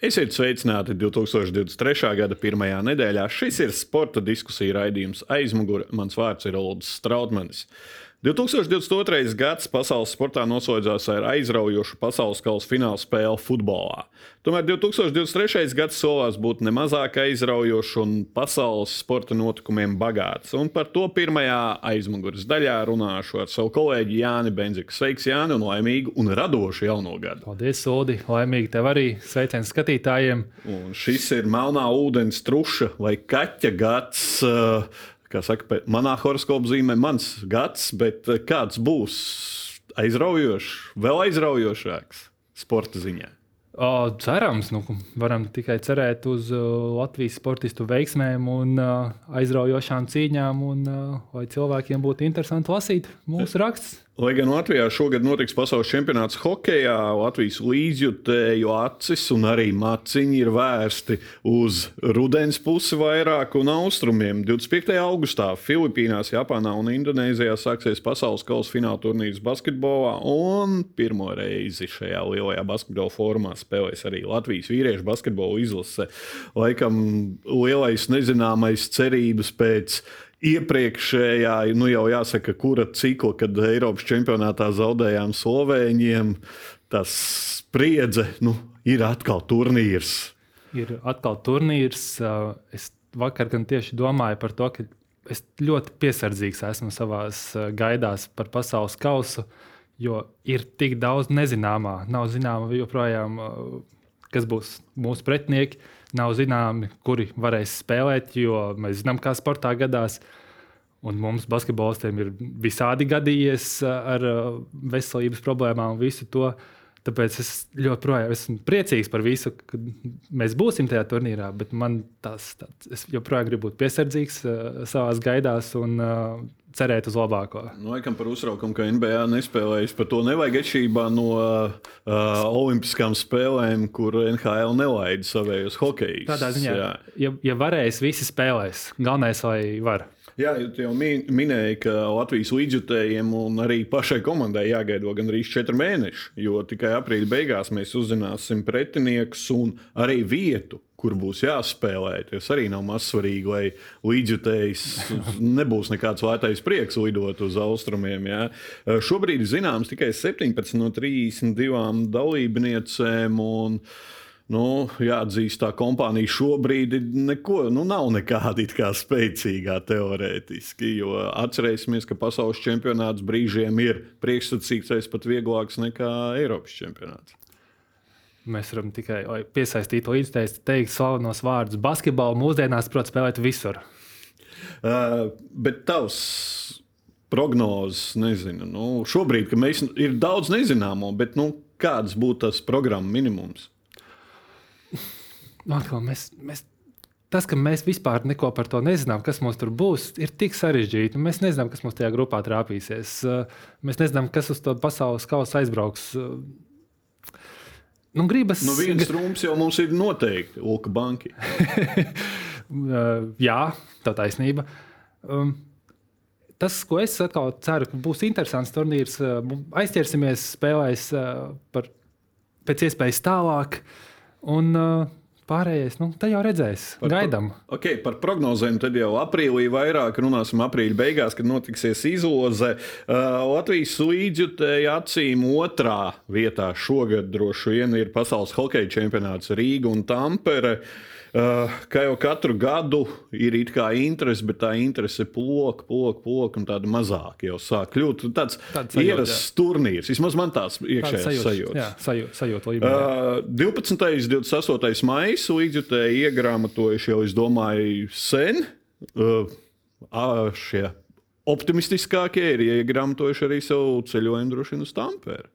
Esiet sveicināti 2023. gada pirmajā nedēļā. Šis ir sporta diskusija raidījums aizmugurē. Mans vārds ir Olds Strautmanis. 2022. gads pasaules sportā noslēdzās ar aizraujošu pasaules kausa fināla spēli futbolā. Tomēr 2023. gads solās būt nemazāk aizraujošs un pasaules sporta notikumiem bagāts. Un par to pirmajā aizmugures daļā runāšu ar savu kolēģi Jāni Benziku. Sveiks, Jāni, un laimīgu un radošu jauno gadu! Paldies, Odi! Laimīgi tev arī! Sveiciens skatītājiem! Un šis ir melnā ūdens truša vai kaķa gads. Uh, kā saka, manā horoskopa zīmē mans gads, bet eh, kāds būs aizraujošs, vēl aizraujošāks sporta ziņā? O, cerams, nu, varam tikai cerēt uz uh, Latvijas sportistu veiksmēm un uh, aizraujošām cīņām, un uh, lai cilvēkiem būtu interesanti lasīt mūsu rakstus. Lai gan Latvijā šogad notiks pasaules čempionāts hokeja, Latvijas līdzjutēju acis un arī maciņi ir vērsti uz rudens pusi vairāk un austrumiem. 25. augustā Filipīnās, Japānā un Indonēzijā sāksies pasaules kausa fināla turnīrs basketbolā, un pirmo reizi šajā lielajā basketbola formā spēlēs arī Latvijas vīriešu basketbola izlase. Laikam lielais nezināmais cerības pēc iepriekšējā, nu jau jāsaka, kura cikla, kad Eiropas čempionātā zaudējām Slovēņiem, tas spriedze nu, ir atkal turnīrs. Ir atkal turnīrs. Es vakar gan tieši domāju par to, ka es ļoti piesardzīgs esmu savā gaidās par pasaules kausu, jo ir tik daudz nezināmā. Nav zināma joprojām, kas būs mūsu pretinieki nav zināmi, kuri varēs spēlēt, jo mēs zinām, kā sportā gadās. Un mums, basketbolistiem, ir visādi gadījies ar veselības problēmām un visu to. Tāpēc es ļoti esmu priecīgs par visu, ka mēs būsim tajā turnīrā. Bet man tas, tas es joprojām gribu būt piesardzīgs uh, savā gaidās un uh, cerēt uz labāko. Nu, laikam par uztraukumu, ka NBA nespēlējas. Par to nevajag atšķirībā no uh, Olimpiskām spēlēm, kur NHL nelaida savējos hokejus. Tādā ziņā, jā. ja, ja varēs, visi spēlēs. Galvenais, lai var. Jā, jūs jau minējāt, ka Latvijas līdzjutējiem un arī pašai komandai jāgaida gandrīz četri mēneši, jo tikai aprīļa beigās mēs uzzināsim pretiniekus un arī vietu, kur būs jāspēlē. Tas arī nav mazsvarīgi, lai līdzjutējs nebūs nekāds lētais prieks lidot uz austrumiem. Jā. Šobrīd zināms tikai 17 no 32 dalībniecēm. Un, Nu, jāatzīst, tā kompānija šobrīd neko, nu, nav nekāda kā spēcīgā teorētiski. Jo atcerēsimies, ka pasaules čempionāts brīžiem ir priekšsacītais pat vieglāks nekā Eiropas čempionāts. Mēs varam tikai piesaistīt līdzekļus, teikt slavenos vārdus. Basketbolu mūsdienās, protams, spēlēt visur. Uh, bet tavs prognozes, nezinu, nu, šobrīd mēs, ir daudz nezināmo, bet nu, kāds būtu tas programmas minimums? Nu, atkal, mēs, mēs tas, ka mēs vispār neko par to nezinām, kas mums tur būs, ir tik sarežģīti. Mēs nezinām, kas mums tajā grupā trāpīsies. Mēs nezinām, kas uz to pasaules kausa aizbrauks. Nu, gribas... nu, viens trumps jau mums ir noteikti Ulka Banki. Uh, jā, tā taisnība. Um, tas, ko es atkal ceru, ka būs interesants turnīrs, uh, aizķersimies spēlēs uh, par pēc iespējas tālāk. Un, uh, Pārējais, nu, tā jau redzēs. Par, Gaidām. Par, okay, par prognozēm tad jau aprīlī vairāk runāsim aprīļa beigās, kad notiksies izloze. Uh, Latvijas līdzjutēja acīm otrā vietā šogad droši vien ir pasaules hokeja čempionāts Rīga un Tampere. Uh, kā jau katru gadu ir interese, bet tā interese plok, plok, plok, un tāda mazāk jau sāk kļūt. Tāds ierasts turnīrs, vismaz man tāds iekšējais sajūta. sajūta. Jā, sajūta, sajūta līmenī, uh, 12. un 28. maija līdzjutēji iegrāmatojuši jau, es domāju, sen. Uh, šie optimistiskākie ir iegrāmatojuši arī savu ceļojumu droši vien uz Tampēru.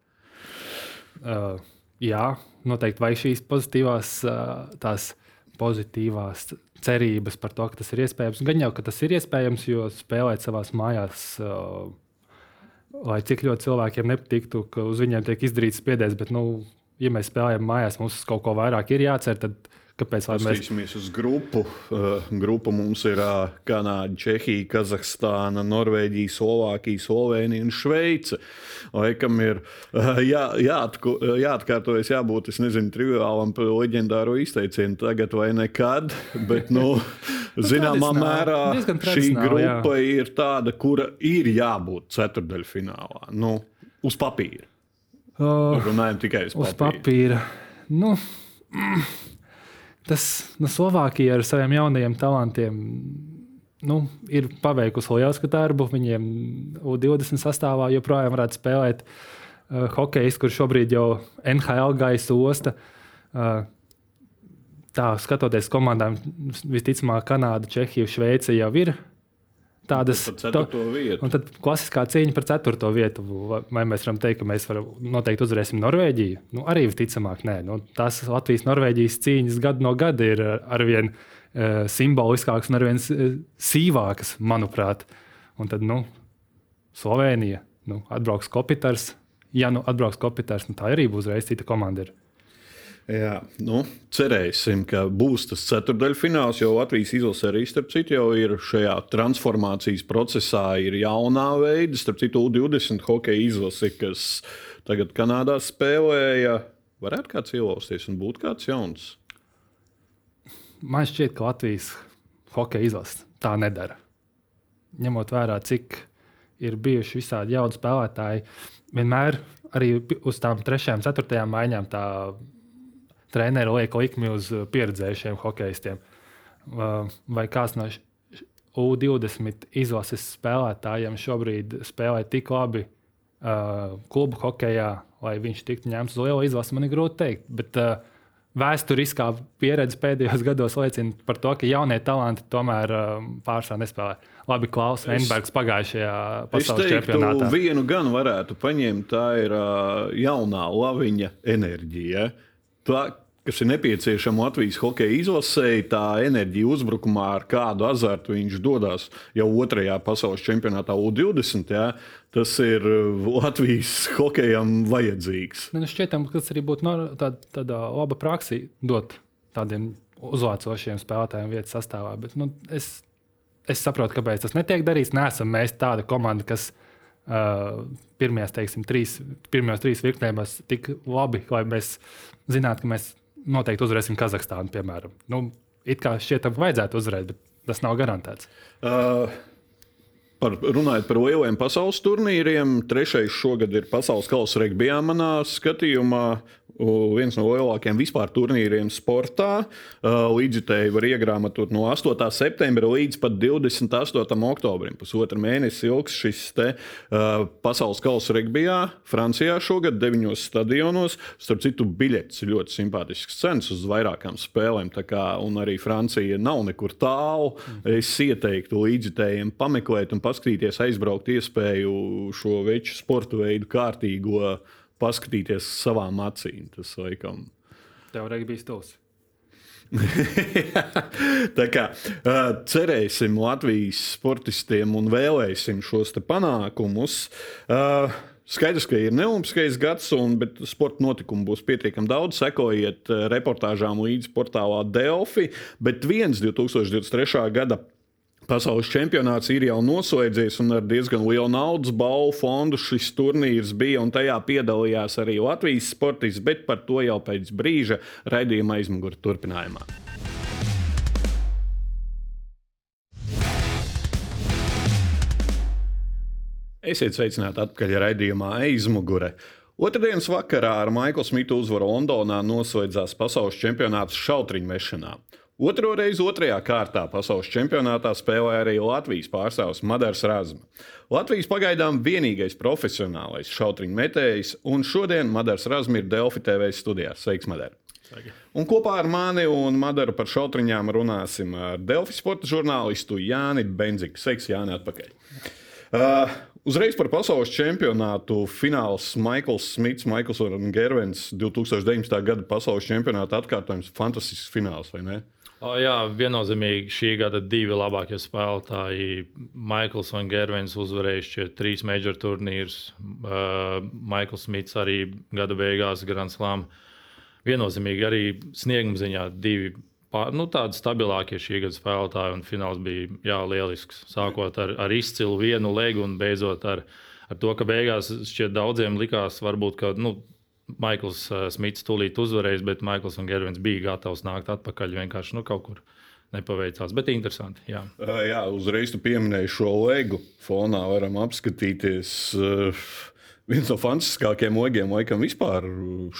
Uh, jā, noteikti. Vai šīs pozitīvās uh, tās pozitīvās cerības par to, ka tas ir iespējams. Gan jau, ka tas ir iespējams, jo spēlēt savā mājās, uh, lai cik ļoti cilvēkiem nepatiktu, ka uz viņiem tiek izdarīts spiediens, bet, nu, ja mēs spēlējam mājās, mums kaut ko vairāk ir jācer, tad Kāpēc mēs skatāmies uz grupu? Uh, grupa mums ir uh, Kanāda, Čehija, Kazahstāna, Norvēģija, Slovākija, Slovenija un Šveice. Laikam ir uh, jā, jāatku, jāatkārtojas, jābūt nezinu, triviālam leģendāro izteicienu tagad vai nekad. Bet, nu, nu zināmā mērā šī grupa jā. ir tāda, kura ir jābūt ceturdaļfinālā. Nu, uz papīra. Uh, Runājam tikai uz papīra. Uz papīra. Nu, mm tas nu, Slovākija ar saviem jaunajiem talantiem nu, ir paveikusi lielisku darbu. Viņiem U20 sastāvā joprojām varētu spēlēt uh, hokejs, kurš šobrīd jau NHL gaisa osta. Uh, tā skatoties komandām, visticamāk, Kanāda, Čehija, Šveice jau ir tādas lietas. Un tad klasiskā cīņa par ceturto vietu. Vai mēs varam teikt, ka mēs varam noteikti uzvarēsim Norvēģiju? Nu, arī visticamāk, nē. Nu, tās Latvijas-Norvēģijas cīņas gadu no gada ir arvien uh, simboliskākas un arvien sīvākas, manuprāt. Un tad nu, Slovenija nu, atbrauks Kopitars. Ja nu atbrauks Kopitars, nu, tā arī būs reiz cita komanda. Ir. Jā, nu, cerēsim, ka būs tas ceturdaļfināls, jo Latvijas izlase arī starp citu jau ir šajā transformācijas procesā, ir jaunā veida, starp citu, U20 hokeja izlase, kas tagad Kanādā spēlēja. Varētu kāds ielausties un būt kāds jauns. Man šķiet, ka Latvijas hokeja izlase tā nedara. Ņemot vērā, cik ir bijuši visādi jauni spēlētāji, vienmēr arī uz tām trešajām, ceturtajām maiņām tā treneri liek likmi uz pieredzējušiem hokeistiem. Vai kāds no U20 izlases spēlētājiem šobrīd spēlē tik labi klubu hokeja, lai viņš tiktu ņemts uz lielo izlasi, man ir grūti pateikt. Bet uh, vēsturiskā pieredze pēdējos gados liecina par to, ka jaunie talanti tomēr uh, pārsvarā nespēlē. Labi, Klaus Venbergs pagājušajā pasaules čempionātā. Vienu gan varētu paņemt, tā ir uh, jaunā laviņa enerģija. Tā, kas ir nepieciešama Latvijas hokeja izlasēji, tā enerģija uzbrukumā, ar kādu azartu viņš dodas jau otrajā pasaules čempionātā U20. Jā, tas ir uh, Latvijas hokejam vajadzīgs. Man nu, šķiet, ka tas arī būtu no, tāda, laba praksa dot tādiem uzlācošiem spēlētājiem vietas sastāvā. Bet, nu, es, es saprotu, kāpēc tas netiek darīts. Nesam mēs tāda komanda, kas uh, pirmajās, teiksim, trīs, pirmajos trīs virknēs tik labi, lai mēs zinātu, ka mēs noteikti uzvarēsim Kazahstānu, piemēram. Nu, it kā šķiet, ka vajadzētu uzvarēt, bet tas nav garantēts. Uh. Par, runājot par lieliem pasaules turnīriem, trešais šogad ir pasaules kausa regbijā manā skatījumā viens no lielākajiem vispār turnīriem sportā. Līdzjutēji var iegrāmatot no 8. septembra līdz pat 28. oktobrim. Pusotru mēnesi ilgs šis te, uh, pasaules kausa regbijā, Francijā šogad, deviņos stadionos. Starp citu, biļets ir ļoti simpātisks cenas uz vairākām spēlēm. Kā, un arī Francija nav nekur tālu. Es ieteiktu līdzjutējiem pameklēt un paskatīties, aizbraukt iespēju šo veču sporta veidu kārtīgo paskatīties savām acīm. Tas laikam. Tev arī bija stūlis. Tā kā uh, cerēsim Latvijas sportistiem un vēlēsim šos panākumus. Uh, Skaidrs, ka ir neolimpiskais gads, un, bet sporta notikumu būs pietiekami daudz. Sekojiet reportāžām līdzi portālā Delphi, bet viens 2023. gada Pasaules čempionāts ir jau noslēdzies, un ar diezgan lielu naudas balvu fondu šis turnīrs bija. Tajā piedalījās arī Latvijas sportists, bet par to jau pēc brīža raidījuma aizmugurē turpinājumā. Esiet sveicināti atpakaļ raidījumā aizmugurē. Otradienas vakarā ar Maiklu Smitu uzvaru Londonā noslēdzās pasaules čempionāts šautriņu mešanā. Otro reizi otrajā kārtā pasaules čempionātā spēlēja arī Latvijas pārstāvis Madars Razma. Latvijas pagaidām vienīgais profesionālais šautriņu metējs, un šodien Madars Razma ir Delfi TV studijā. Sveiks, Madara! Un kopā ar mani un Madaru par šautriņām runāsim ar Delfi sporta žurnālistu Jāni Benziku. Sveiks, Jāni, atpakaļ! Uh, Uzreiz par pasaules čempionātu fināls Maikls Smits, Maikls un Gervens 2019. gada pasaules čempionāta atkārtojums. Fantastisks fināls, vai ne? O, jā, viennozīmīgi šī gada divi labākie spēlētāji. Maikls un Gervins uzvarējuši trīs major turnīrus. Uh, Maikls Smits arī gada beigās Grand Slam. Viennozīmīgi arī snieguma ziņā divi pār, nu, tādi stabilākie šī gada spēlētāji. Fināls bija jā, lielisks. Sākot ar, ar izcilu vienu legu un beidzot ar, ar to, ka beigās šķiet daudziem likās, varbūt, ka nu, Maikls uh, Smits tūlīt uzvarēs, bet Maikls un Gervins bija gatavs nākt atpakaļ vienkārši nu, kaut kur. Nepaveicās, bet interesanti. Jā, uh, jā uzreiz tu pieminēji šo legu. Fonā varam apskatīties. Uh, viens no fantastiskākajiem logiem, laikam, vispār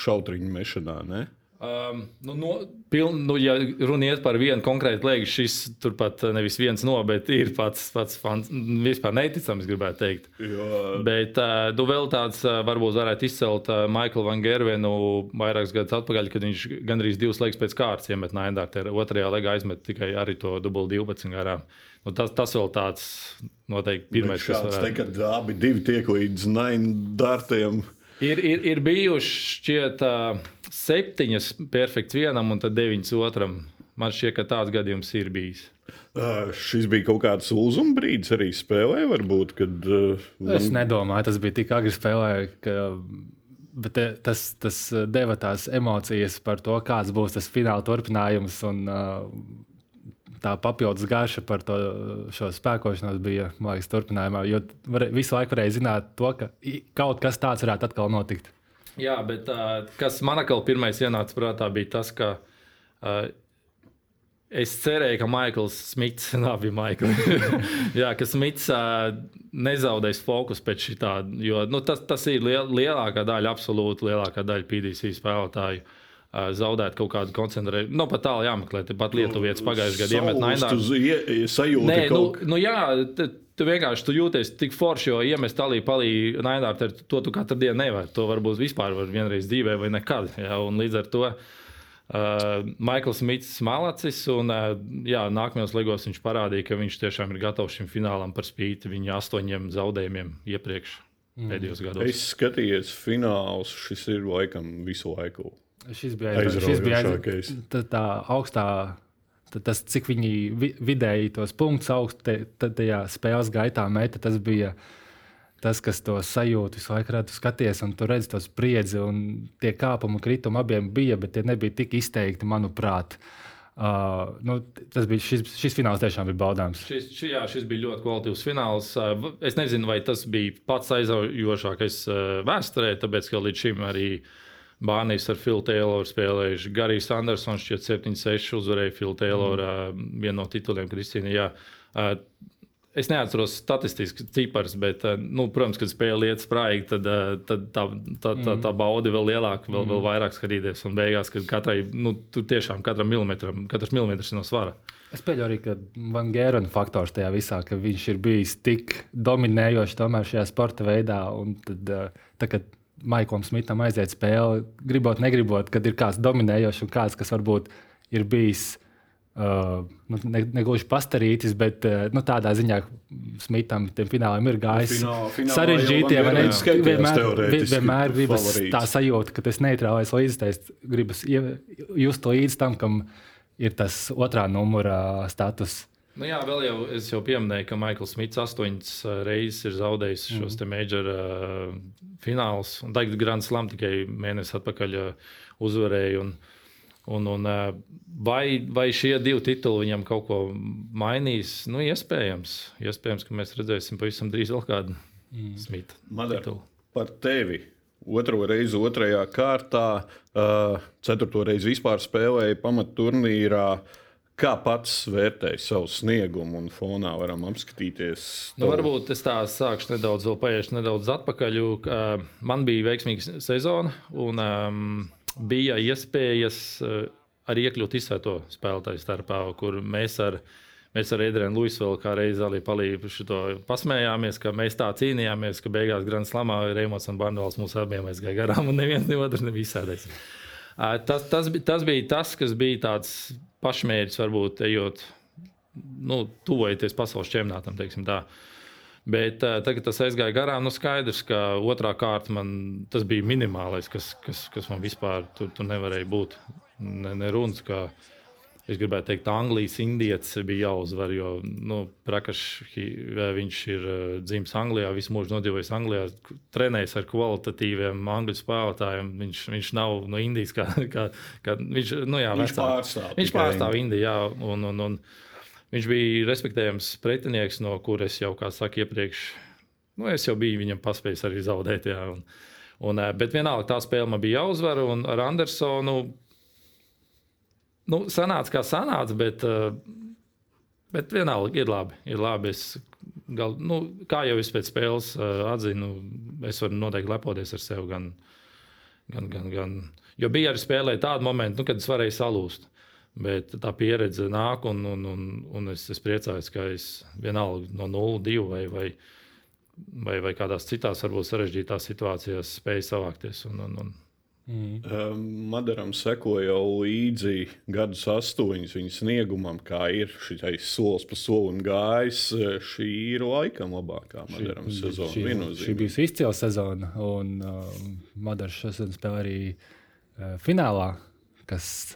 šautriņu mešanā. Ne? Um, nu, no, piln, nu, ja runa iet par vienu konkrētu lietu, šis turpat nevis viens no, bet ir pats, pats fans, vispār neticams, gribētu teikt. Jo. Bet uh, tu vēl tāds uh, varbūt varētu izcelt Maiklu Van Gervenu vairākus gadus atpakaļ, kad viņš gandrīz divas liekas pēc kārtas iemet Naindārtē. Otrajā legā aizmet tikai arī to dubult 12 garām. Nu, tas, tas vēl tāds noteikti pirmais, kas varētu. Te, kad abi tiek līdz Naindārtiem. Ir, ir, ir bijuši šķiet, uh, septiņas perfekts vienam un deviņas otram. Man šķiet, ka tāds gadījums ir bijis. Uh, šis bija kaut kāds uzuma brīdis arī spēlē, varbūt. Kad, uh, man... Es nedomāju, tas bija tik agri spēlē, ka bet tas, tas deva tās emocijas par to, kāds būs tas fināla turpinājums. Un, uh, tā papildus garša par to spēkošanos bija liekas, turpinājumā. Jo var, visu laiku varēja zināt, to, ka kaut kas tāds varētu atkal notikt. Jā, bet uh, kas man atkal pirmais ienāca prātā, bija tas, ka uh, Es cerēju, ka Maikls Smits, labi, Maikls, jā, ka Smits uh, nezaudēs fokusu pēc šī tā, jo nu, tas, tas ir liel, lielākā daļa, absolūti lielākā daļa PDC spēlētāju. Uh, zaudēt kaut kādu koncentrēšanu. Nu, pat tālu jāmeklē, pat Lietuvietis pagājušajā gadā iemet nainā. Sajūta, Nē, nu, nu jā, tu vienkārši tu jūties tik forši, jo iemest tālī palī nainā, to tu katru dienu nevari. To varbūt vispār var vienreiz dzīvē vai nekad. Jā, un līdz ar to. Uh, Maikls Mits malacis, un uh, jā, nākamajos ligos viņš parādīja, ka viņš tiešām ir gatavs šim finālam par spīti viņa astoņiem zaudējumiem iepriekš mm. pēdējos gados. Es skatījos finālus, šis ir laikam visu laiku Šis bija aizraujošākais. Tā, tā augstā, tā, tas, cik viņi vidēji tos punktus augstu tajā spēles gaitā meta, tas bija tas, kas to sajūta visu laiku redzēja. Skaties, un tur redz to spriedzi, un tie kāpumi kritumi abiem bija, bet tie nebija tik izteikti, manuprāt. Uh, nu, tas bija šis, šis fināls tiešām bija baudāms. Šis, ši, jā, šis bija ļoti kvalitīvs fināls. Es nezinu, vai tas bija pats aizraujošākais vēsturē, tāpēc ka līdz šim arī uh, Bānijas ar Filu Tayloru spēlējuši. Garijs Andersons šķiet 7-6 uzvarēja Filu Tayloru mm. vienu no tituliem Kristīna. Jā. Es neatceros statistiski ciparus, bet, nu, protams, kad spēle iet sprāgi, tad, tad tā, tā, tā, tā bauda vēl lielāka, vēl, vēl vairāk skatīties. Un beigās, kad katrai, nu, tur tiešām katram milimetram, katrs milimetrs no svara. Es pieļauju arī, ka Van Gērena faktors tajā visā, ka viņš ir bijis tik dominējošs tomēr šajā sporta veidā. Tad, tā, kad Maiklam Smitam aiziet spēle, gribot, negribot, kad ir kāds dominējošs un kāds, kas varbūt ir bijis. Uh, nu, ne, ne gluži pastarītis, bet uh, nu, tādā ziņā Smitam tam finālam ir gājis sarežģīti. Vienmēr, vienmēr gribas favorīts. tā sajūta, ka tas neitrālais līdzekļs gribas just līdz tam, kam ir tas otrā numura status. Nu jā, vēl jau es jau pieminēju, ka Maikls Smits astoņas uh, reizes ir zaudējis mm. šos te major uh, finālus. Un tagad Grand Slam tikai mēnesi atpakaļ uh, uzvarēja. Un, un, un, uh, vai, vai šie divi tituli viņam kaut ko mainīs? Nu, iespējams. Iespējams, ka mēs redzēsim pavisam drīz vēl kādu mm. Smita titulu. Par tevi. Otro reizi, otrajā kārtā, uh, ceturto reizi vispār spēlēja pamatturnīrā. Uh, Kā pats vērtēji savu sniegumu un fonā varam apskatīties? Nu, varbūt es tā sākšu nedaudz, vēl paiešu nedaudz atpakaļ. Uh, man bija veiksmīga sezona un um, bija iespējas uh, arī iekļūt izsēto spēlētāju starpā, kur mēs ar, mēs ar Edrēnu Luisvelu kā reizi arī palīdzu pasmējāmies, ka mēs tā cīnījāmies, ka beigās Grand Slamā Reimons un Barnvals mūs abiem aizgāja garām un neviens ne otrs nebija izsēdējis. Uh, tas, tas, tas bija tas, kas bija tāds pašmērķis, varbūt ejot, nu, tuvojoties pasaules čempionātam. Bet uh, tagad tas aizgāja garām. Nu, skaidrs, ka otrā kārta man tas bija minimālais, kas, kas, kas man vispār tur, tur nevarēja būt. Ne, ne runas, ka es gribētu teikt, Anglijas indietis bija jāuzvar. Jo nu, Prakašs viņš ir uh, dzimis Anglijā, visu mūžu nodzīvojis Anglijā, trenējis ar kvalitatīviem angļu spēlētājiem. Viņš, viņš nav no Indijas, kā, kā, kā viņš, nu, jā, viņš vecā. pārstāv. Viņš pārstāv Indiju, jā, un, un, un viņš bija respektējams pretinieks, no kuras jau, kā saka, iepriekš, nu, es jau biju viņam paspējis arī zaudēt. Jā, un, un, uh, bet vienalga tā spēle man bija jāuzvar, un ar Andersonu nu, sanāca, kā sanāca, bet, eh, bet vienalga ir labi. Ir labi. Es, gal, nu, kā jau es pēc spēles uh, atzinu, es varu noteikti lepoties ar sevi. Gan, gan, gan, gan. Jo bija arī spēlē tādi momenti, nu, kad es varēju salūst. Bet tā pieredze nāk, un, un, un, un es, es priecājos, ka es vienalga no 0-2 vai, vai, vai, vai kādās citās, varbūt sarežģītās situācijās spēju savākties. Un, un, un, Mm. Um, Madaram seko jau līdzi gadus astoņus viņa sniegumam, kā ir šis solis pa solim gājis. Šī ir laikam labākā Madaram šī, sezona. Šī, šī bija izcila sezona, un uh, Madars šodien spēlē arī uh, finālā, kas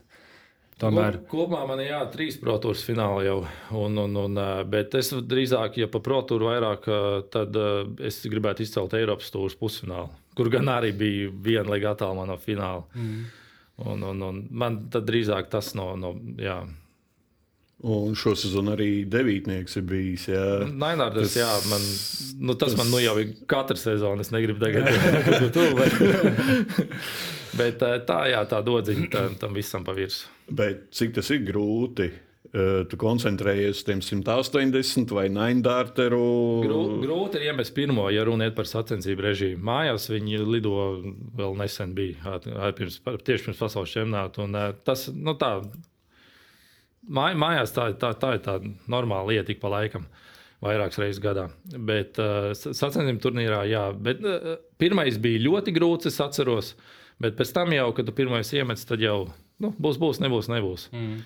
tomēr. Kopumā man ir jā, trīs protūras fināli jau, un, un, un, uh, bet es drīzāk, ja pa protūru vairāk, tad es gribētu izcelt Eiropas stūres pusfinālu kur gan arī bija viena liga attālumā no fināla. Mm. Un, un, un man drīzāk tas no. no jā. Un šo sezonu arī devītnieks ir bijis. Nainārdas, tas, jā, man, nu, tas, tas man nu jau ir katra sezona. Es negribu tagad būt tur. Bet tā, jā, tā dodziņa tam, tam visam pa virsmu. Bet cik tas ir grūti Eh, tu koncentrējies uz tiem 180 vai 9 dārteru. Grūti ir iemest pirmo, ja runa ir par sacensību režīmu. Mājās viņi lido vēl nesen bija, pirms, tieši pirms pasaules čempionāta. Tas, nu tā, māj, mājās tā, tā, tā ir tā normāla lieta ik pa laikam. Vairākas reizes gadā. Bet uh, sacensību turnīrā, jā, bet uh, pirmais bija ļoti grūts, es atceros. Bet pēc tam jau, kad tu pirmais iemetis, tad jau nu, būs, būs, nebūs, nebūs. Mm.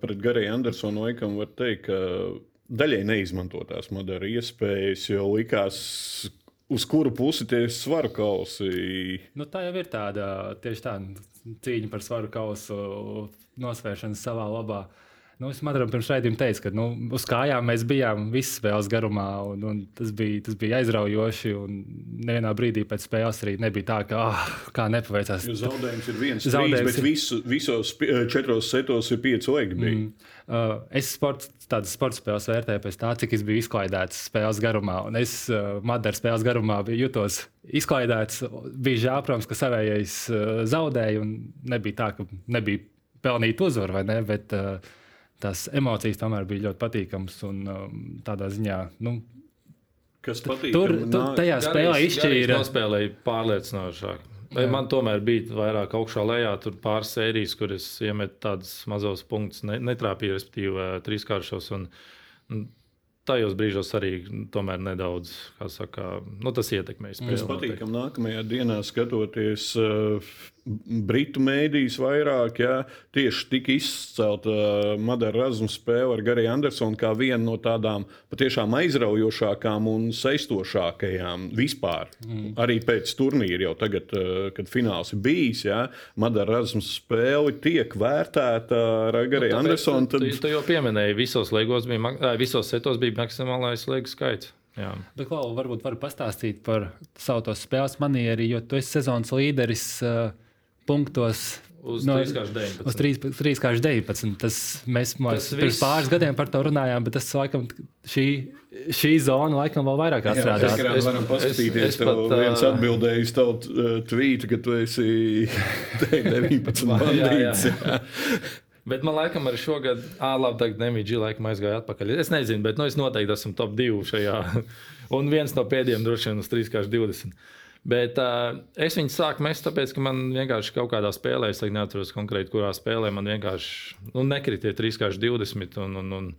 Pret Gariju Andersonu laikam var teikt, ka daļai neizmantotās modera iespējas, jo likās, uz kuru pusi tie svaru kausi. Nu, tā jau ir tāda tieši tāda cīņa par svaru kausu nosvēršanu savā labā. Uh, Nu, es Madaram pirms raidījuma teicu, ka nu, uz kājām mēs bijām visas spēles garumā, un, un tas, bija, tas bija aizraujoši. Nevienā brīdī pēc spēles arī nebija tā, ka ah, kā nepaveicās. Jo zaudējums ir viens zaudējums, bet ir... visu, visos eh, četros setos ir pieci lieki. Mm. Uh, es sports, tādas sporta spēles vērtēju pēc tā, cik es biju izklaidēts spēles garumā. Un es uh, Madaras spēles garumā jutos izklaidēts. Bija žēl, protams, ka savējais uh, zaudēja, un nebija tā, ka nebija pelnīta uzvara, vai ne? Bet, uh, tās emocijas tomēr bija ļoti patīkamas un um, tādā ziņā. Nu, Kas patīk? Tur, tur tajā spēlē izšķīra. Tas spēlēja pārliecinošāk. Jā. Man tomēr bija vairāk augšā lejā, tur pāris sērijas, kur es iemetu tādus mazus punktus, ne, netrāpīju, respektīvi, trīskāršos. Un, un tajos brīžos arī tomēr nedaudz saka, nu, tas ietekmēs. Mums patīk, ka nākamajā dienā skatoties. Uh, Britu mēdīs vairāk, ja tieši tika izcelta uh, Madara Razuma spēle ar Gariju Andersonu kā viena no tādām patiešām aizraujošākām un saistošākajām vispār. Mm. Arī pēc turnīra, jau tagad, uh, kad fināls ir bijis, ja Madara Razuma spēle tiek vērtēta ar Gariju nu, Andersonu. Tad... Tu, tu jau pieminēji, visos, bija, visos setos bija maksimālais liekas skaits. Jā. Bet, Klau, varbūt var pastāstīt par savu spēles manieru, jo tu esi sezonas līderis. Uh, punktos. Uz no, 3,19. Uz 3,19. Tas mēs tas pirms viss... pāris gadiem par to runājām, bet tas laikam šī, šī zona laikam vēl vairāk atstrādāt. Jā, mēs varam paskatīties, es, es pat, viens atbildēja uz tavu uh, tvītu, ka tu esi 19 bandīts. Bet man liekas, arī šogad, ah, labi, tagad nemīģi, laikam aizgāja atpakaļ. Es nezinu, bet nu, es noteikti esmu top 2 šajā. Un viens no pēdējiem droši vien uz 3,20. Bet uh, es viņu sāku mest, tāpēc, ka man vienkārši kaut kādā spēlē, es neatceros konkrēti, kurā spēlē, man vienkārši nu, nekritīja 3,20. Un, un, un,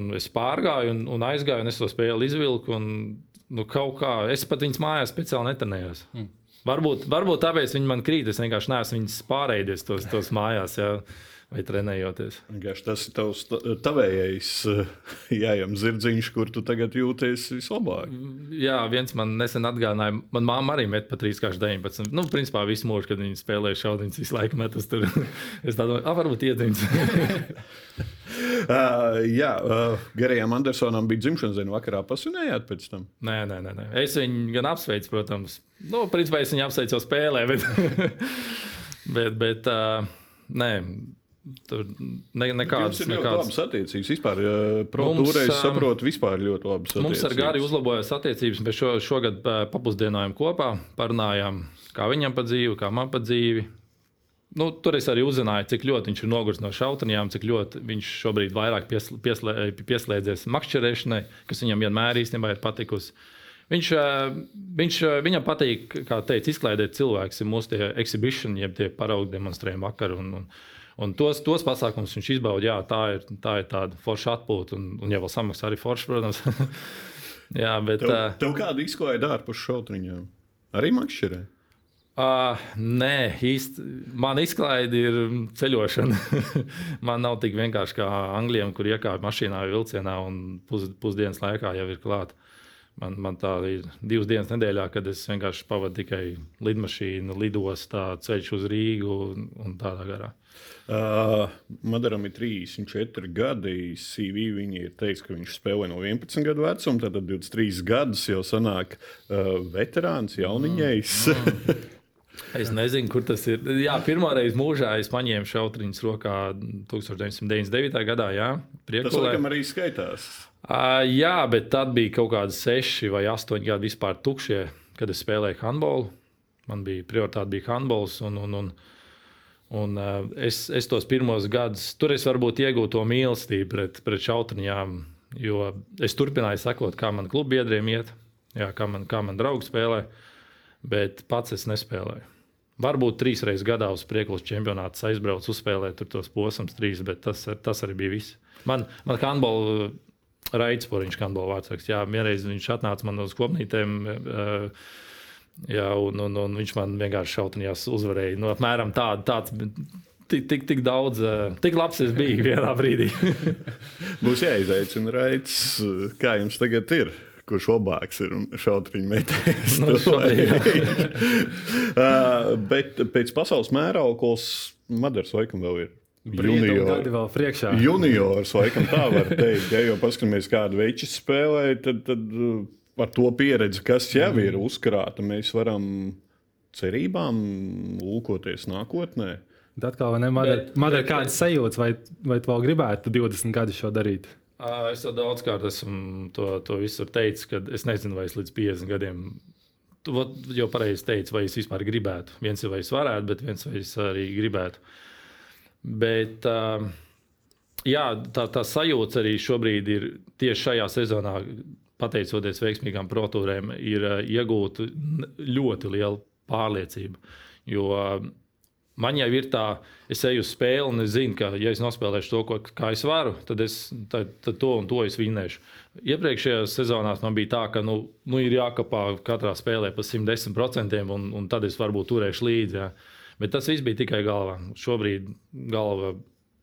un es pārgāju un, un aizgāju, un es to spēli izvilku. Un, nu, kā, es pat viņas mājās speciāli netrenējos. Mm. Varbūt, varbūt tāpēc viņi man krīt. Es vienkārši neesmu viņas pārēdies tos, tos mājās. Jā. Vai trenējoties. Vienkārši tas ir tavs tavējais jājam zirdziņš, kur tu tagad jūties vislabāk. Jā, viens man nesen atgādināja, man māma arī met pa 3,19. Nu, principā visu mūžu, kad viņi spēlēja šaudiņus, visu laiku metas tur. es domāju, ah, varbūt iedziņas. uh, jā, uh, Garijam Andersonam bija dzimšanas diena vakarā. Pasvinējāt pēc tam? Nē, nē, nē. nē. Es viņu gan apsveicu, protams. Nu, principā es viņu apsveicu jau spēlē, bet, bet, bet uh, nē Tur ne, nekādas nekādas... labas attiecības. Vispār, protūrē, es saprotu, vispār ļoti labas attiecības. Mums ar Gāri uzlabojās attiecības, bet šo, šogad papusdienojām kopā, parunājām, kā viņam pa dzīvi, kā man pa dzīvi. Nu, tur es arī uzzināju, cik ļoti viņš ir noguris no šautenijām, cik ļoti viņš šobrīd vairāk pieslē, pieslē, pieslēdzies makšķerēšanai, kas viņam vienmēr īstenībā ir patikusi. Viņš, viņš, viņam patīk, kā teica, izklaidēt cilvēks, mūsu exhibition, jeb tie paraugu demonstrējumi vakar. Un, un, Un tos, tos pasākumus viņš izbauda. Jā, tā ir, tā ir tāda forša atpūta. Un, un ja vēl samaksā arī forša, protams. jā, bet. Tev, uh, tev kāda izklaide ārpus šautriņām? Arī makšķerē? Uh, nē, īsti. Man izklaide ir ceļošana. man nav tik vienkārši kā angļiem, kur iekāpj mašīnā vai vilcienā un pus, pusdienas laikā jau ir klāta. Man, man tā ir divas dienas nedēļā, kad es vienkārši pavadu tikai lidmašīnu, lidostā, ceļš uz Rīgu un, un tādā garā. Uh, Madaram ir 34 gadi. CV viņa ir teiks, ka viņš spēlē no 11 gadu vecuma, tad 23 gadus jau sanāk uh, veterāns, jauniņais. Mm, mm. Es nezinu, kur tas ir. Jā, pirmā reize mūžā es paņēmu šautriņus rokā 1999. gadā. Jā, Priekulē. Tas laikam arī skaitās. Uh, jā, bet tad bija kaut kādi seši vai astoņi gadi vispār tukšie, kad es spēlēju handbolu. Man bija prioritāte bija handbols. Un, un, un, uh, Un, uh, es, es tos pirmos gadus, tur es varbūt iegūtu to mīlestību pret, pret šautriņām, jo es turpināju sekot, kā man klubu biedriem iet, jā, kā, man, kā man draugi spēlē, bet pats es nespēlēju. Varbūt trīs reizes gadā uz priekšlikumu čempionātu aizbraucu, uzspēlēju tos posmus, trīs, bet tas, tas arī bija viss. Man, man handbola raidsporiņš, handbola vārds, jā, vienreiz viņš atnāca man uz kopnītēm. Uh, Jā, un, un, un viņš man vienkārši šautinājās, uzvarēja. Nu, apmēram tād, tāds, tik, tik, tik daudz, eh, tik labs es biju vienā brīdī. Būs jāizaicina raids, kā jums tagad ir. Kurš labāks ir šautriņu metējs? No, uh, bet pēc pasaules mērauklas Madars laikam vēl ir. Junior, vēl priekšā. Juniors, laikam tā var teikt. Ja jau paskatāmies, kādu veidu spēlē, tad, tad ar to pieredzi, kas jau ir mm. uzkrāta, mēs varam cerībām lūkoties nākotnē. Tad kā man ir kādas sajūtas, vai, vai tu vēl gribētu 20 gadus šo darīt? Es jau daudzkārt esmu to, to visu teicis, ka es nezinu, vai es līdz 50 gadiem. Tu jau pareizi teici, vai es vispār gribētu. Viens ir, vai es varētu, bet viens, vai es arī gribētu. Bet, jā, tā, tā sajūta arī šobrīd ir tieši šajā sezonā, pateicoties veiksmīgām protūrēm, ir iegūta ļoti liela pārliecība. Jo man jau ir tā, es eju uz spēli un es zinu, ka, ja es nospēlēšu to, ko, kā es varu, tad, es, tad, tad to un to es vinnēšu. Iepriekšējās sezonās man bija tā, ka nu, nu ir jākapā katrā spēlē pa 110%, un, un tad es varbūt turēšu līdzi. Ja. Bet tas viss bija tikai galvā. Šobrīd galva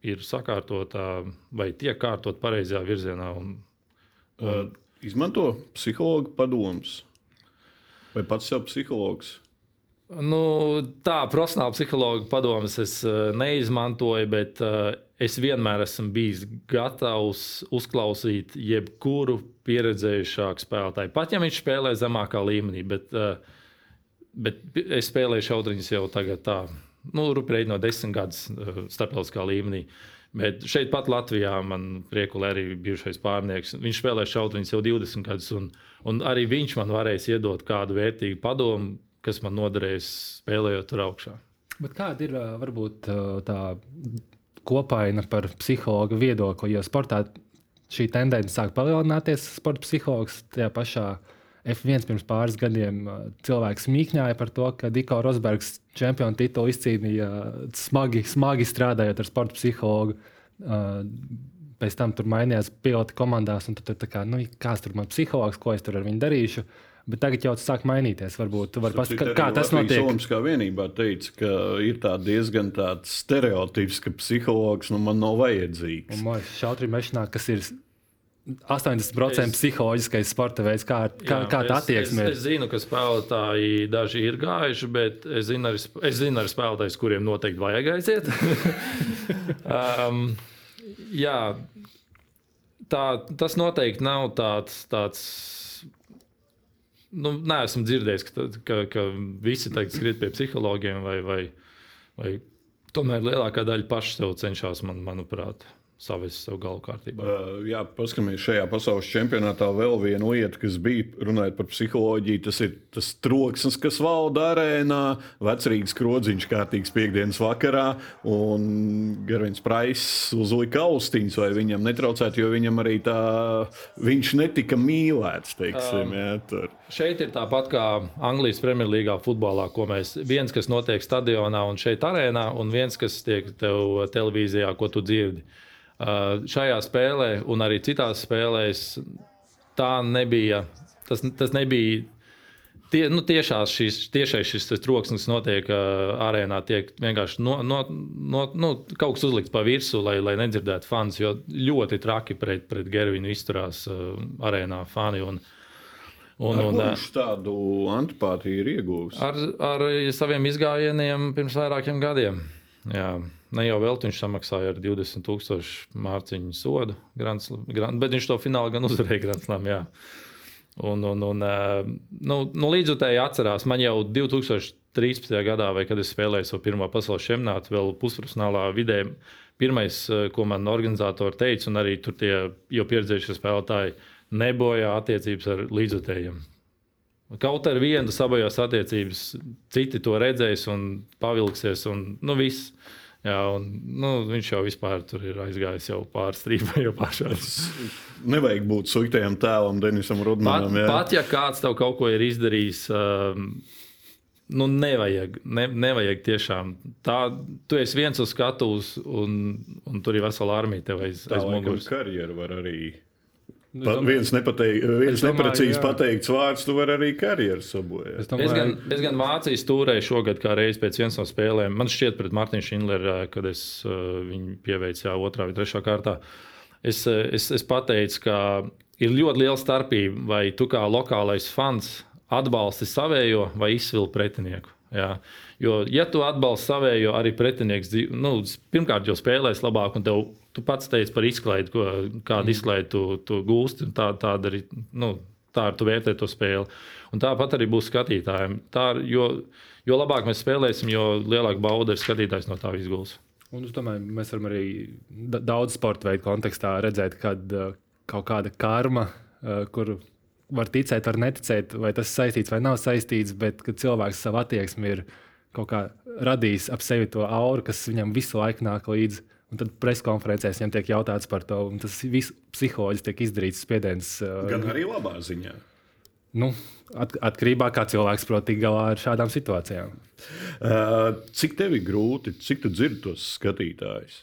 ir sakārtota vai tiek kārtot pareizajā virzienā. Un, un, izmanto psihologa padomus? Vai pats sev psihologs? Nu, tā profesionāla psihologa padomus es uh, neizmantoju, bet uh, es vienmēr esmu bijis gatavs uzklausīt jebkuru pieredzējušāku spēlētāju. Pat ja viņš spēlē zemākā līmenī, bet, uh, bet es spēlēju šautriņus jau tagad tā, nu, rupi no desmit gadus starptautiskā līmenī. Bet šeit pat Latvijā man priekulē arī bijušais pārnieks. Viņš spēlē šautriņus jau 20 gadus, un, un arī viņš man varēs iedot kādu vērtīgu padomu, kas man noderēs spēlējot tur augšā. Bet kāda ir varbūt tā kopaina par psihologa viedokli? Jo sportā šī tendence sāk palielināties, sporta psihologs tajā pašā F1 pirms pāris gadiem cilvēks mīkņāja par to, ka Diko Rosbergs čempionu titulu izcīnīja smagi, smagi strādājot ar sporta psihologu. Pēc tam tur mainījās piloti komandās, un tur tā kā, nu, kāds tur man psihologs, ko es tur ar viņu darīšu. Bet tagad jau tas sāk mainīties. Varbūt tu vari paskatīties, kā tas notiek. Olimpiskā vienībā teica, ka ir tā diezgan tāds stereotips, ka psihologs nu, man nav vajadzīgs. Un man šautri mešanā, kas ir 80% Es- psiholoģiskais sporta veids, kā, kā, Jā, kā tā attieksme Es, es zinu, ka spēlētāji daži ir gājuši, bet es zinu arī, es zinu arī spēlētājus, kuriem noteikti vajag aiziet. um, jā, tā, tas noteikti nav tāds. tāds Nu, Nē, esmu dzirdējis, ka, ka, ka visi tagad skriet pie psihologiem, vai, vai, vai tomēr lielākā daļa paši sev cenšas, man, manuprāt, savest savu galvu kārtībā. Uh, jā, paskatāmies šajā pasaules čempionātā vēl vienu lietu, kas bija runājot par psiholoģiju. Tas ir tas troksnis, kas valda arēnā. Vecrīgas krodziņš kārtīgs piekdienas vakarā, un Garvins Prais uzlika austiņas, vai viņam netraucētu, jo viņam arī tā, viņš netika mīlēts, teiksim, jā, tur. Šeit ir tāpat kā Anglijas Premjerlīgā futbolā, ko mēs viens, kas notiek stadionā un šeit arēnā, un viens, kas tiek tev televīzijā, ko tu dzirdi. Uh, šajā spēlē, un arī citās spēlēs, tā nebija. Tas, tas nebija. Tie, nu, tiešās šis, tiešais šis troksnis notiek uh, arēnā, tiek vienkārši no, no, no, nu, kaut kas uzlikts pa virsmu, lai, lai nedzirdētu fans. Jo ļoti traki pret, pret Gervinu izturās uh, arēnā fani. Un, un, Un, viņš tādu antipātiju ir ieguvis. ar, ar saviem izgājieniem pirms vairākiem gadiem. Jā. Ne jau vēl viņš samaksāja ar 20,000 mārciņu sodu, grants, grant, bet viņš to finālā gan uzvarēja Grantslam. Un, un, un, eh, nu, nu, līdzutēji atcerās, man jau 2013. gadā, kad es spēlēju savu pirmo pasaules čempionātu, vēl pusprofesionālā vidē, pirmais, eh, ko man organizatori teica, un arī tur tie jau pieredzējušie spēlētāji, nebojā attiecības ar līdzutējiem. Kaut ar vienu sabojās attiecības, citi to redzēs un pavilksies, un nu, viss. Jā, un, nu, viņš jau vispār tur ir aizgājis jau pāri strīpai, jau. Nevajag būt sliktajam tēlam, Denisam Pat, Rudmanam. jā. pat ja kāds tev kaut ko ir izdarījis, um, nu, nevajag, ne, nevajag tiešām. Tā, tu esi viens uz skatuves, un, un tur ir vesela armija tev aiz, Tā aiz muguras. karjeru var arī. Nu, Pa, es viens nepateik, viens Es domāju, neprecīzi jā. pateikts vārds, tu vari arī karjeru sabojāt. Es Es domāju, gan, es gan Vācijas stūrēju šogad, kā reiz pēc vienas no spēlēm. Man šķiet, pret Mārtiņu Šindleru, kad es uh, viņu pieveicu jā, otrā vai trešā kārtā. Es, eh, es, es pateicu, ka ir ļoti liela starpība, vai tu kā lokālais fans atbalsti savējo vai izsvilti pretinieku. Jā. Jo, ja tu atbalsti savējo, arī pretinieks nu, pirmkārt jau spēlēs labāk, un tev, tu pats teici par izklaidi, ko, kādu izklaidi tu, tu gūsti. un Tā, tāda arī, nu, tā arī tu vērtē to spēli. Un tāpat arī būs skatītājiem. Tā, ir- jo, jo labāk mēs spēlēsim, jo lielāka bauda ir skatītājs no tā izgūs. Un domāju, mēs varam arī da- daudz sporta veidu kontekstā redzēt, kad uh, kaut kāda karma, uh, kur var ticēt, var neticēt, vai tas saistīts vai nav saistīts, bet cilvēks savu attieksmi ir kaut kā radījis ap sevi to auru, kas viņam visu laiku nāk līdzi. Un tad preskonferencēs viņam tiek jautāts par to, un tas viss psiholoģiski tiek izdarīts spiediens. uh, Gan arī labā ziņā. Nu, at, atkarībā no tā, kā cilvēks prot tikt galā ar šādām situācijām. Uh, cik tev ir grūti, cik tu dzirdi tos skatītājus?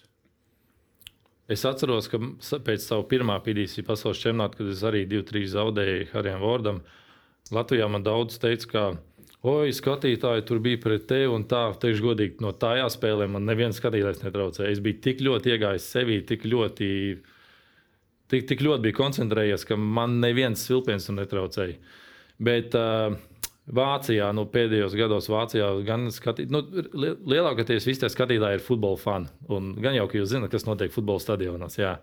Es atceros, ka pēc sava pirmā PDC pasaules čempionāta, kad es arī 2-3 zaudēju Harijam Vordam, Latvijā man daudz teica, ka, oi, skatītāji tur bija pret tevi un tā, teikšu godīgi, no tajā spēlē man neviens skatītājs netraucēja. Es biju tik ļoti iegājis sevī, tik ļoti, tik, tik ļoti biju koncentrējies, ka man neviens vilpiens netraucēja. Bet uh, Vācijā, nu, pēdējos gados Vācijā gan skatīt, nu, li- lielākoties visi tie skatītāji ir futbola fani. Gan jau, ka jūs zināt, kas notiek futbola stadionos. Jā.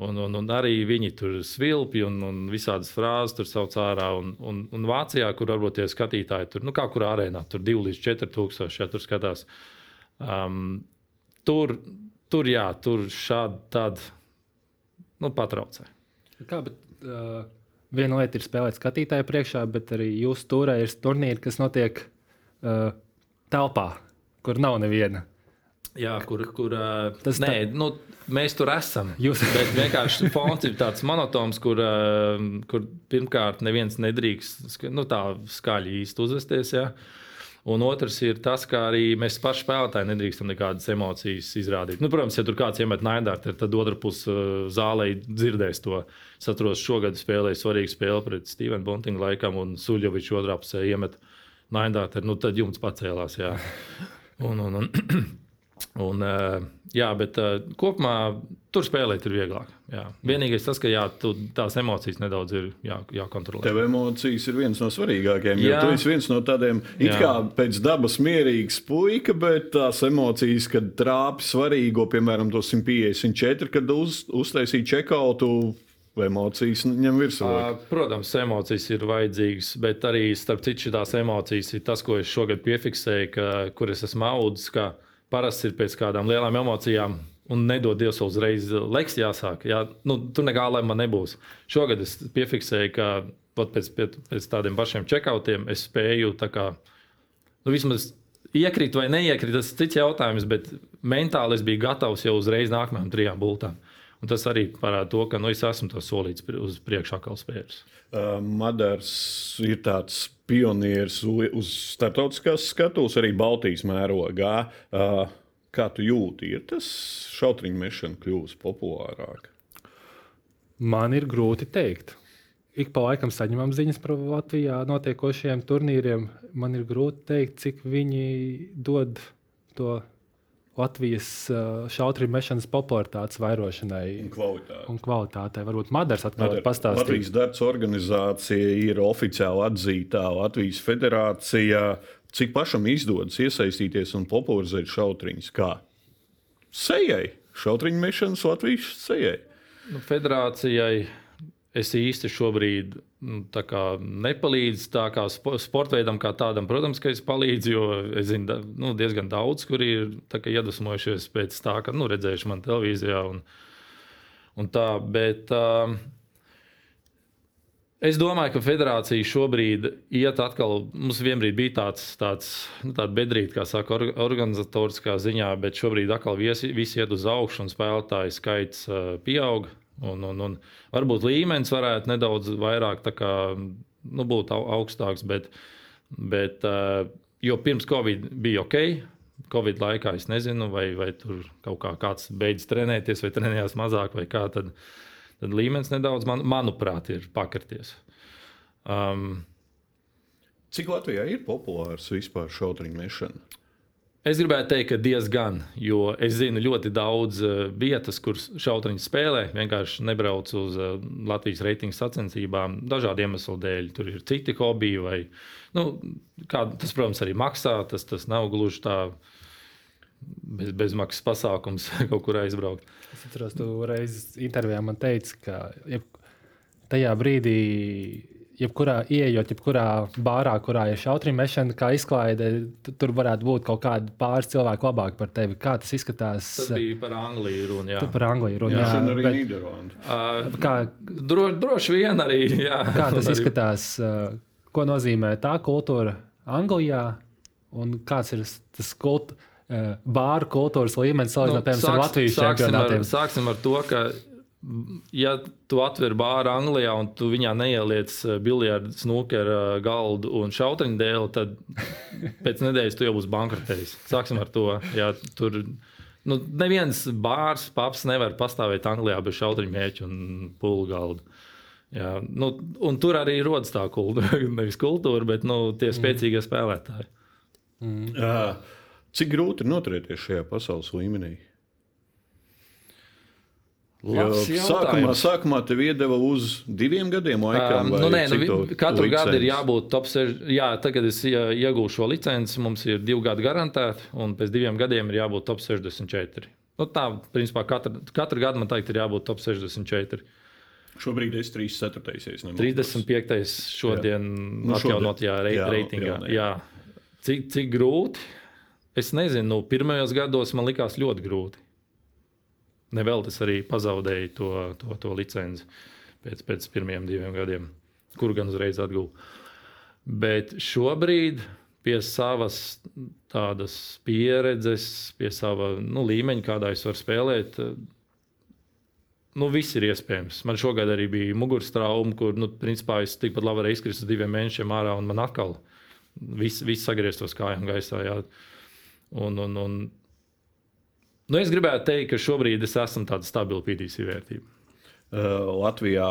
Un, un, un arī viņi tur svilpja un, un visādas frāzes tur sauc ārā. Un, un, un Vācijā, kur varbūt tie skatītāji tur, nu, kā kurā arēnā, tur 2 līdz 4 tūkstoši, ja tur skatās. Um, tur, tur, jā, tur šādi tādi nu, patraucē. Kā, bet, uh, viena lieta ir spēlēt skatītāju priekšā, bet arī jūsu turē ir turnīri, kas notiek uh, telpā, kur nav neviena. Jā, kur, kur uh, Tas nē, nu, mēs tur esam. Jūs- Bet vienkārši fons ir tāds monotons, kur, uh, kur pirmkārt neviens nedrīkst nu, tā skaļi īsti uzvesties. Jā. Un otrs ir tas, ka arī mēs paši spēlētāji nedrīkstam nekādas emocijas izrādīt. Nu, protams, ja tur kāds iemet naidārtu, tad otra puse uh, zālē dzirdēs to. Es atceros, šogad spēlēju svarīgu spēli pret Stevenu Buntingu laikam, un Suļovičs otrā pusē iemet naidārtu. Nu, tad jums pacēlās. Jā. Un, un, un, Un, uh, jā, bet uh, kopumā tur spēlēt ir vieglāk. Jā. Vienīgais tas, ka jā, tās emocijas nedaudz ir jā, jākontrolē. Tev emocijas ir viens no svarīgākajiem. Jā. Tu esi viens no tādiem it kā pēc dabas mierīgs puika, bet tās emocijas, kad trāpi svarīgo, piemēram, to 154, kad uz, uztaisīja čekautu. Emocijas ņem virsmu. Protams, emocijas ir vajadzīgas, bet arī starp citu šīs emocijas ir tas, ko es šogad piefiksēju, ka, kur es esmu audzis parasti ir pēc kādām lielām emocijām. Un nedod Dievs, uzreiz leks jāsāk. Jā, nu, tur nekā lēma nebūs. Šogad es piefiksēju, ka pēc, pēc, pēc tādiem pašiem čekautiem es spēju kā, nu, vismaz iekrīt vai neiekrīt. Tas ir cits jautājums, bet mentāli es biju gatavs jau uzreiz nākamajām trijām bultām. Un tas arī parāda to, ka nu, es esmu to solīts uz priekšu atkal spērs. Uh, Madars ir tāds pionieris uz starptautiskās skatuves, arī Baltijas mērogā. Uh, kā tu jūti, ir tas šautriņu mešana kļuvusi populārāk? Man ir grūti pateikt. Ik pa laikam saņemam ziņas par Latvijā notiekošiem turnīriem. Man ir grūti pateikt, cik viņi dod to Latvijas šautrību mešanas popularitātes vairošanai un kvalitātei. Un kvalitātei. Varbūt Madars atkal Madar, pastāstīs. Latvijas darts organizācija ir oficiāli atzītā Latvijas federācija. Cik pašam izdodas iesaistīties un popularizēt šautriņus? Kā? Sejai! Šautriņu mešanas Latvijas sejai! Nu, federācijai es īsti šobrīd nu, nepalīdzu tā kā sporta veidam, kā tādam. Protams, ka es palīdzu, jo es zinu nu, diezgan daudz, kuri ir iedvesmojušies pēc tā, ka nu, redzējuši man televīzijā. Un, un tā, bet, uh, Es domāju, ka federācija šobrīd iet atkal. Mums vienbrīd bija tāds, tāds nu, bedrīte, kā saka, organizatoriskā ziņā, bet šobrīd atkal visi, visi iet uz augšu un spēlētāju skaits uh, pieaug. Un, un, un varbūt līmenis varētu nedaudz vairāk kā, nu, būt augstāks, bet, bet uh, jo pirms Covid bija ok. Covid laikā es nezinu, vai, vai tur kaut kā kāds beidzis trenēties, vai trenējās mazāk, vai kā. Tad, tad līmenis nedaudz, man, manuprāt, ir pakrities. Um, Cik Latvijā ir populārs vispār šautriņu mešana? Es gribētu teikt, ka diezgan, jo es zinu ļoti daudz uh, vietas, kur šautriņš spēlē. Vienkārši nebrauc uz uh, Latvijas reitingu sacensībām dažādu iemeslu dēļ. Tur ir citi hobiji, vai nu, kā, tas, protams, arī maksā. Tas, tas nav gluži tā bez, bezmaksas pasākums kaut kur aizbraukt. Es atceros, tu reiz intervijā man teici, ka tajā brīdī jebkurā ieejot, jebkurā bārā, kurā ir šautrīna mešana, kā izklaide, tur varētu būt kaut kādi pāris cilvēki labāki par tevi. Kā tas izskatās? Tas bija par Angliju runa. Jā, par Angliju runa. Jā, jā arī bet, Nīderlandi. Uh, kā, dro, droši vien arī. Jā, kā tas izskatās? Uh, ko nozīmē tā kultūra Anglijā un kāds ir tas kultūra? Bāru kultūras līmenis salīdzinot nu, ar Latvijas čempionātiem. Sāksim ar to, ka ja tu atver bāru Anglijā un tu viņā neieliec eh, biljardu, snookeru eh, galdu un šauteņu dēli, tad pēc nedēļas tu jau būsi bankrotējis. Sāksim ar to. Ja, tur, nu, neviens bārs, paps nevar pastāvēt Anglijā bez šauteņu mēķu un pūlu galdu. Jā, nu, un tur arī rodas tā kultūra, nevis kultūra, bet nu, tie spēcīgie mm. spēlētāji. Mm. Uh, cik grūti ir noturēties šajā pasaules līmenī? Sākumā, sākumā tev iedeva uz diviem gadiem, laikam, um, nu, nē, nu, katru licenci? gadu ir jābūt top 6. Jā, tagad es iegūšu šo licenci, mums ir divi gadi garantēti, un pēc diviem gadiem ir jābūt top 64. Nu, tā, principā, katru, katru gadu man teikt, ir jābūt top 64. Šobrīd es 34. 35. šodien nu, atjaunotajā re, jā, reitingā. Jā. Cik, cik grūti? Es nezinu, nu, pirmajos gados man likās ļoti grūti. Nevēl tas arī pazaudēja to, to, to licenci pēc, pēc pirmiem diviem gadiem, kur gan uzreiz atguva. Bet šobrīd pie savas tādas pieredzes, pie sava nu, līmeņa, kādā es varu spēlēt, nu, viss ir iespējams. Man šogad arī bija muguras trauma, kur, nu, principā es tikpat labi varēju izkrist uz diviem mēnešiem ārā, un man atkal viss vis sagrieztos kājām gaisā. Jā. Un, un, un, nu, es gribētu teikt, ka šobrīd es esmu tāda stabila PDC vērtība. Uh, Latvijā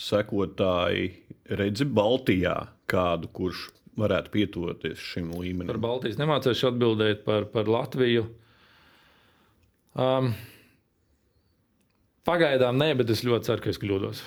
sekotāji redzi Baltijā kādu, kurš varētu pietuvoties šim līmenim? Par Baltijas nemācīšu atbildēt par, par Latviju. Um, pagaidām nē, bet es ļoti ceru, ka es kļūdos.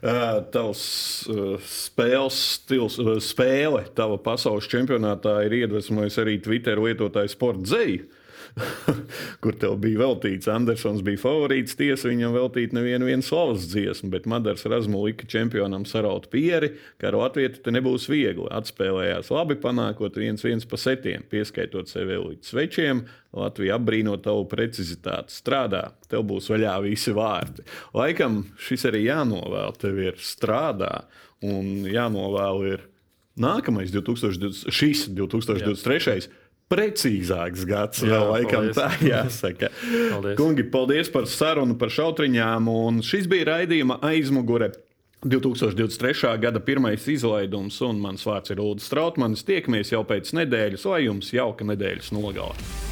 Uh, tavs uh, spēles stils, uh, spēle, tava pasaules čempionātā ir iedvesmojusi arī Twitter lietotāju sporta dzēju. kur tev bija veltīts. Andersons bija favorīts, tiesa viņam veltīja nevienu slavas dziesmu, bet Madars Razmu lika čempionam saraut pieri, ka ar Latviju te nebūs viegli. Atspēlējās labi, panākot viens viens pa setiem, pieskaitot sev vēl līdz svečiem. Latvija apbrīno tavu precizitāti. Strādā, tev būs vaļā visi vārdi. Laikam šis arī jānovēl, tev ir strādā un jānovēl ir nākamais 2020, šis 2023. Jā precīzāks gads. Jā, vēl, laikam, paldies. tā jāsaka. paldies. Kungi, paldies par sarunu, par šautriņām. Un šis bija raidījuma aizmugure. 2023. gada pirmais izlaidums, un mans vārds ir Ulrichs Strautmans. Tiekamies jau pēc nedēļas, lai jums jauka nedēļas nogala.